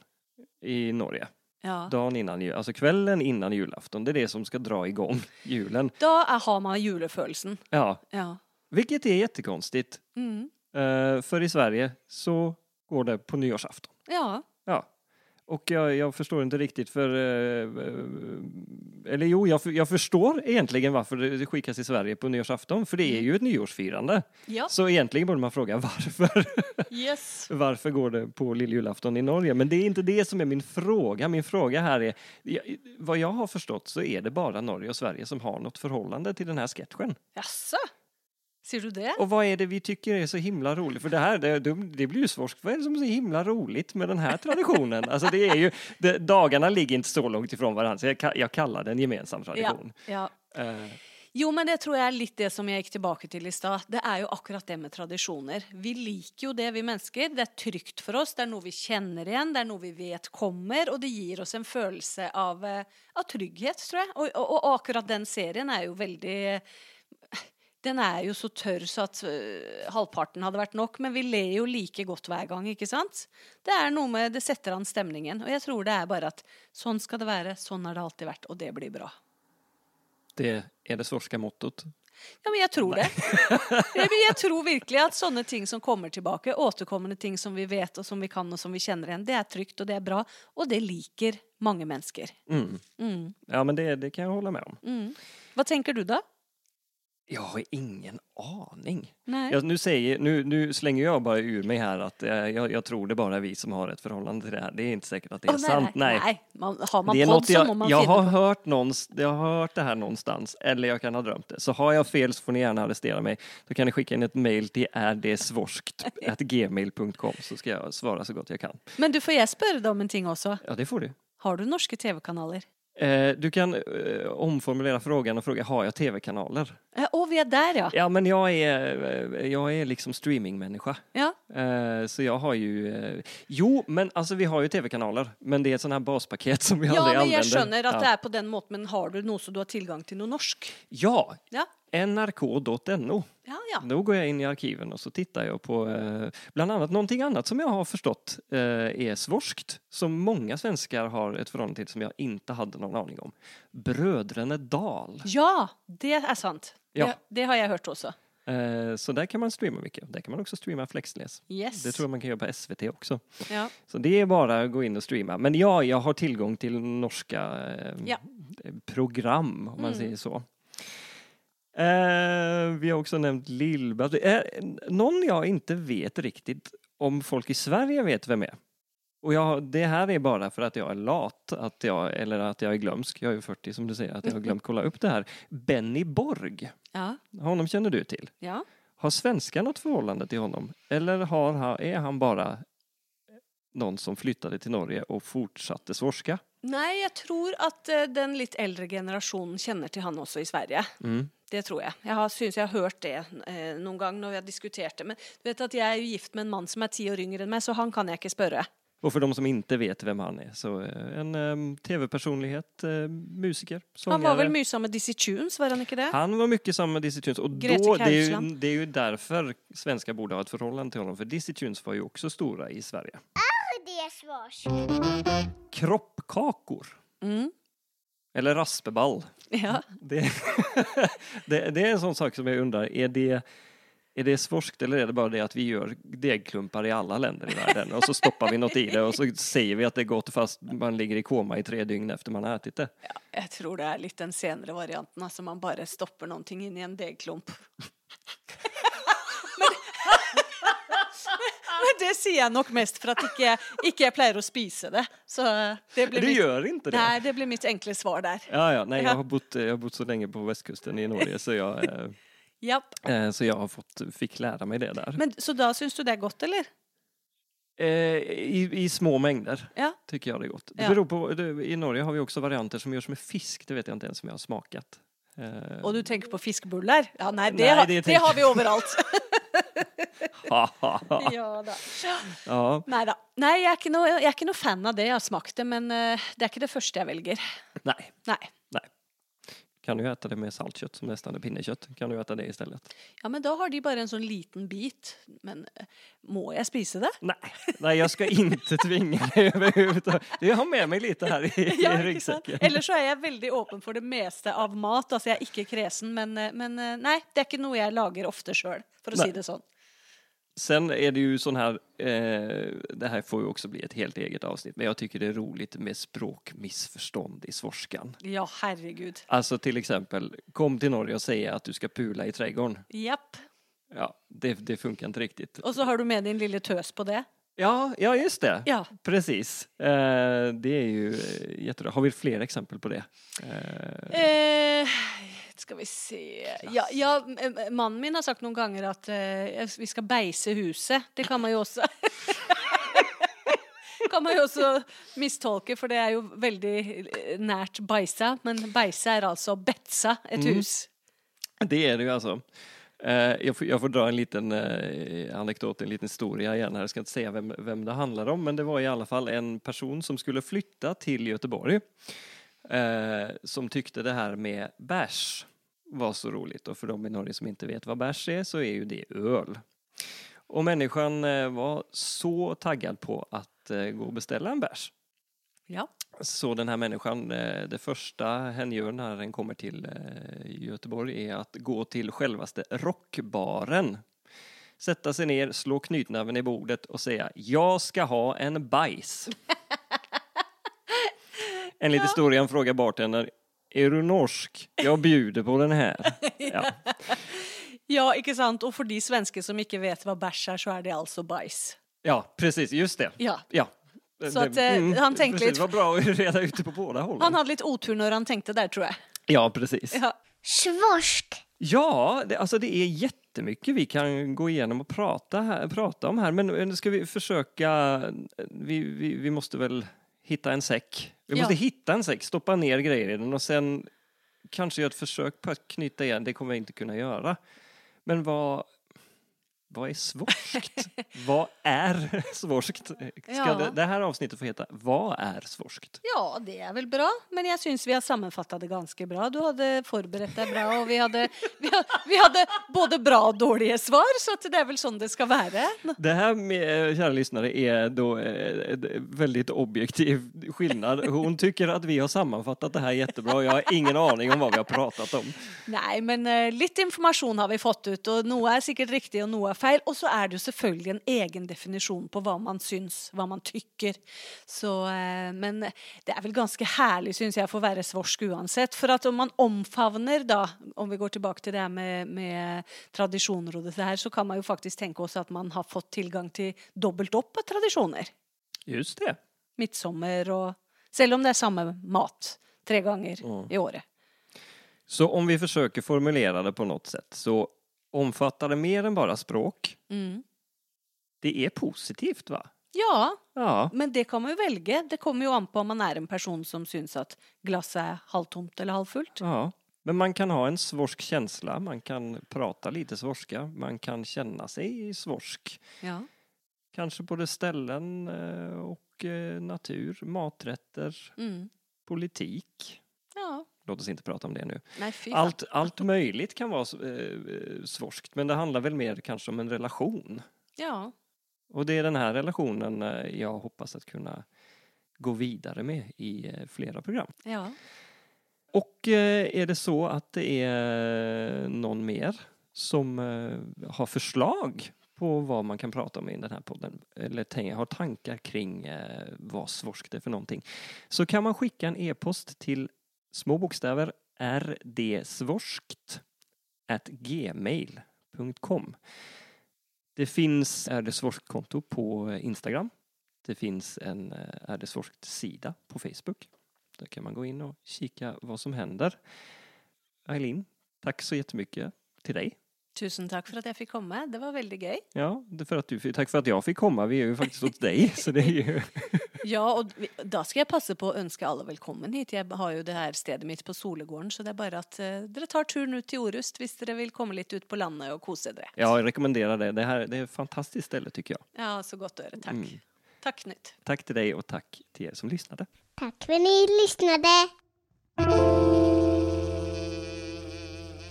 i Norge. Ja. Dagen innan jul, alltså kvällen innan julafton. Det är det som ska dra igång julen. Er, har man julefølelsen. Ja, Ja. vilket är jättekonstigt. Mm. Eh, för i Sverige så går det på nyårsafton. ja. Ja. Och jag, jag förstår inte riktigt för... eh, eller jo, jag, jag förstår egentligen varför det skickas i Sverige på nyårsafton. För det är ju ett nyårsfirande. Ja. Så egentligen borde man fråga varför. Yes. Varför går det på lilljulafton i Norge? Men det är inte det som är min fråga. Min fråga här är, vad jag har förstått så är det bara Norge och Sverige som har något förhållande till den här sketchen. Jaså? Sier du det? Och vad är det vi tycker är så himla roligt? För det här, det, det blir ju svårt. Vad är det som är så himla roligt med den här traditionen? Alltså det är ju, det, dagarna ligger inte så långt ifrån varandra, så jag, jag kallar det en gemensam Ja. tradition. ja. Eh, Jo, men det tror jeg er litt det som jeg gikk tilbake til i stad. Det er jo akkurat det med tradisjoner. Vi liker jo det, vi mennesker. Det er trygt for oss, det er noe vi kjenner igjen, det er noe vi vet kommer, og det gir oss en følelse av, eh, av trygghet, tror jeg. Og, og, og akkurat den serien er jo veldig den er jo så tørr så at øh, halvparten hadde vært nok, men vi ler jo like godt hver gang, ikke sant? Det er noe med, det setter an stemningen, og jeg tror det er bare at sånn skal det være, sånn har det alltid vært, og det blir bra. det är det svorska mottot. Ja, men jeg tror det. Ja, men jeg tror virkelig at sånne ting som kommer tilbake, återkommende ting som vi vet og som vi kan og som vi kjenner igjen, det er trygt og det er bra, og det liker mange mennesker. Mm. Mm. Ja, men det, det kan jag hålla med om. Mm. Hva tenker du da? Jag har ingen aning. Nej. Jag, nu, säger, nu, nu slänger jag bara ur mig här att eh, jag, jag tror det bara är vi som har ett förhållande till det här. Det är inte säkert att det är Åh, nej, sant. nej, nej. Man, har man det är podd något så jag, man jag har hört någonstans, jag har hört det här någonstans, eller jag kan ha drömt det. Så har jag fel så får ni gärna arrestera mig. Då kan ni skicka in ett mejl till ärdersvorskt.gmail.com så ska jag svara så gott jag kan. Men du, får om en ting også? Ja, det får du. Har du norske TV-kanaler? Eh, du kan eh, omformulera frågan och fråga, har jag tv-kanaler? Eh, Å, vi er der, ja. Ja, men jag är, eh, jag är liksom streamingmänniska. Ja. Så jag har ju... Jo, men alltså vi har ju tv-kanaler, men det är ett sånt här baspaket som vi Ja, aldrig men använder. jeg skjønner at ja. det er på den måten, men har du noe så du har tilgang til noe norsk? Ja, Ja. nrk.no. Ja, ja. Då går jag in i arkiven och så tittar jag på eh, bland annat någonting annat som jag har förstått eh, är svorskt, som många svenskar har ett förhållande till som jag inte hade någon aning om. Bröderna Dahl. Ja, det er sant. Ja. Det, det har jeg hørt også. Eh, så där kan man streama mycket. Där kan man också streama Flexles. Yes. Det tror jag man kan göra på SVT också. Ja. Så det är bara att gå in och streama. Men ja, jag har tillgång till norska eh, Ja. program om man Mm. säger så. Eh, vi har också nämnt Lill-Babs. Det är någon jag inte vet riktigt om folk i Sverige vet vem är. Och jag, det här är bara för att jag är lat, att jag, eller att jag är glömsk. Jag är ju 40 som du säger, att jag har glömt kolla upp det här. Benny Borg, Ja. honom känner du till? ja. Har svenskar något förhållande till honom? Eller har, är han bara någon som flyttade till Norge och fortsatte svorska? Nej, jag tror att eh, den lite äldre generationen känner till han också i Sverige. Mm. Det tror jag. Jag har, syns jag har hört det eh, någon gång när vi har diskuterat det. Men du vet att jag är ju gift med en man som är tio år yngre än mig, så han kan jag inte spöra. Och för de som inte vet vem han är, så eh, en em, tv-personlighet, eh, musiker, sångare. Han var väl mysa med Dizzy Tunes, var han inte det? Han var mycket samma med Dizzy Tunes och Grete då, det, är ju, det är ju därför svenskar borde ha ett förhållande till honom, för Dizzy Tunes var ju också stora i Sverige. Är det svars? Kroppkakor, Mm. Eller raspeball. Ja. Det, det, det är en sån sak som jag undrar, är det, är det svorskt eller är det bara det att vi gör degklumpar i alla länder i världen och så stoppar vi något i det och så säger vi att det är gott fast man ligger i koma i tre dygn efter man har ätit det. Jag tror det är lite den senare varianten, alltså man bara stoppar någonting in i en degklump. men, det ser jag nog mest för att icke, icke jag plejer att spisa det. Så det blir Du mitt, gör inte det? Nej, det blir mitt enkla svar där. Ja, ja, nej, Ja. jag har bott, jag har bott så länge på västkusten i Norge så jag, eh, Japp. eh, så jag har fått, fick lära mig det där. Men så då syns du det är gott eller? Eh, i, I små mängder Ja. tycker jag det är gott. Det Ja. beror på, det, I Norge har vi också varianter som görs med fisk, det vet jag inte ens om jag har smakat. Eh, Och du tänker på fiskbullar? Ja, nej, det, Nej, har, det det, har vi överallt. ja, då. ja, Nej då. Nej, jag är inte no, jag är inte no fan av det. Jag har smakat det, men eh, det är inte det första jag väljer. nej, Nej. Kan du äta det med saltkött som nästan är pinnekött? Kan du äta det istället? Ja, men då har de bara en sån liten bit. Men eh, må jag spisa det? Nej, nej jag ska inte tvinga dig överhuvudtaget. Jag har med mig lite här i, Ja, i ryggsäcken. Eller så är jag väldigt öppen för det mesta av mat. Alltså jag är inte kräsen, men, eh, men eh, nej, det är inte något jag lagar ofta själv, för att säga det så. Sen är det ju sån här, eh, det här får ju också bli ett helt eget avsnitt, men jag tycker det är roligt med språkmissförstånd i svorskan. Ja, herregud. Alltså till exempel, kom till Norge och säg att du ska pula i trädgården. Japp. Ja, det, det funkar inte riktigt. Och så har du med din lilla tös på det. Ja, ja just det. Ja. Precis. Eh, det är ju eh, jättebra. Har vi fler exempel på det? Eh, Eh, ska vi se. Ja, ja, mannen min har sagt någon gånger att eh, vi ska bajsa huset. Det kan man ju också kan man ju också misstolka för det är ju väldigt eh, närt bajsa. Men bajsa är alltså betsa ett Mm. hus. Det är det ju alltså. Eh, Jag får, jag får dra en liten eh, anekdot, en liten historia igen här. Jag ska inte säga vem, vem det handlar om, men det var i alla fall en person som skulle flytta till Göteborg. Eh, som tyckte det här med bärs var så roligt. Och för de i Norge som inte vet vad bärs är så är ju det öl. Och människan eh, var så taggad på att eh, gå och beställa en bärs. Ja. Så den här människan, eh, det första hen gör när den kommer till Göteborg är att gå till självaste rockbaren. Sätta sig ner, slå knytnäven i bordet och säga jag ska ha en bajs. Enligt historien frågar bartendern är du norsk? Jag bjuder på den här. Ja. Ja, inte sant? Och för de svenskar som inte vet vad bärs är så är det alltså bajs. ja, precis, just det. Ja. Ja. Så att, eh, han tänkte precis, lite- vad bra att reda ut det på båda hållen. Han hade lite otur när han tänkte där tror jag. Ja, precis. Ja. Svorsk. Ja, det, alltså det är jättemycket vi kan gå igenom och prata, här, prata om här. Men nu ska vi försöka, vi, vi, vi måste väl hitta en säck. Vi Ja. måste hitta en säck, stoppa ner grejer i den och sen kanske göra ett försök på att knyta igen. Det kommer vi inte kunna göra. Men vad, vad är svorskt? vad är svorskt? Ska Ja. det, det här avsnittet få heta Vad är svorskt? Ja, det är väl bra. Men jag syns vi har sammanfattat det ganska bra. Du hade förberett dig bra och vi hade, vi hade, vi hade både bra och dåliga svar. Så det är väl sånt det ska vara. Det här, med, eh, kära lyssnare, är då eh, väldigt objektiv skillnad. Hon tycker att vi har sammanfattat det här jättebra. Jag har ingen aning om vad vi har pratat om. Nej, men eh, lite information har vi fått ut och något är säkert riktigt och något är feil. Og så er det jo selvfølgelig en egen definisjon på hva man syns, hva man tykker. Så, eh, men det er vel ganske herlig, syns jeg, for å være svorsk uansett. For at om man omfavner, da, om vi går tilbake til det med, med tradisjoner og dette her, så kan man jo faktisk tenke også at man har fått tilgang til dobbelt opp av tradisjoner. Just det. Midtsommer og Selv om det er samme mat tre ganger i året. Så om vi försöker formulera det på något sätt så omfattar det mer än bara språk. Mm. Det är positivt va? Ja, Ja. men det kan man jo velge. Det kommer jo an på om man er en person som syns at glasset er halvtomt eller halvfullt. ja. Men man kan ha en svorsk känsla, man kan prata lite svorska, man kan känna sig svorsk. Ja. Kanske både ställen eh, och eh, natur, maträtter, Mm. politik. ja. Låt oss inte prata om det nu. Faen. Allt, allt möjligt kan vara eh, svorskt, men det handlar väl mer kanske om en relation. Ja. Och det är den här relationen eh, jag hoppas att kunna gå vidare med i eh, flera program. ja. Och eh, är det så att det är någon mer som eh, har förslag på vad man kan prata om i den här podden eller har tankar kring eh, vad svorskt är för någonting så kan man skicka en e-post till små bokstäver rdsvorskt at gmail.com. Det finns rdsvorskt-konto på eh, Instagram. Det finns en eh, rdsvorskt-sida på Facebook. Där kan man gå in och kika vad som händer. Eileen, tack så jättemycket till dig. Tusen takk for at jeg fikk komme. Det var veldig gøy. Ja, det för att du, tack för att jag fick komma. Vi är ju faktiskt hos dig. Så det är ju... Ja, og vi- da skal jeg passe på å ønske alle velkommen hit. Jeg har jo det her stedet mitt på Solegården, så det er bare at eh, dere tar turen ut til Orust hvis dere vil komme litt ut på landet og kose dere. Jag rekommenderar det. Det, här, det är ett fantastiskt ställe tycker jag. Ja, så godt å høre. Takk. Mm. Takk, Nytt. Tack till dig och tack till er som lyssnade. Tack för att ni lyssnade.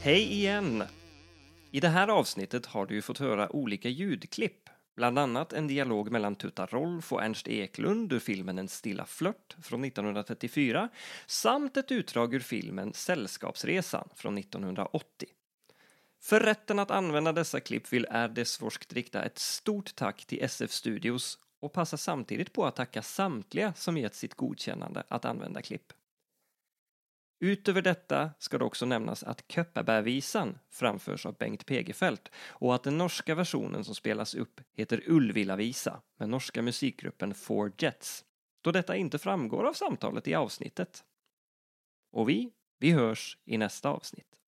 Hej igen! I det här avsnittet har du ju fått höra olika ljudklipp. Bland annat en dialog mellan Tuta Rolf och Ernst Eklund ur filmen En stilla flört från 1934 samt ett utdrag ur filmen Sällskapsresan från 1980. För rätten att använda dessa klipp vill Erdesforskt rikta ett stort tack till SF Studios och passa samtidigt på att tacka samtliga som gett sitt godkännande att använda klipp. Utöver detta ska det också nämnas att Köppabärvisan framförs av Bengt Pegefelt och att den norska versionen som spelas upp heter Ullvillavisa med norska musikgruppen Four Jets, då detta inte framgår av samtalet i avsnittet. Och vi, vi hörs i nästa avsnitt.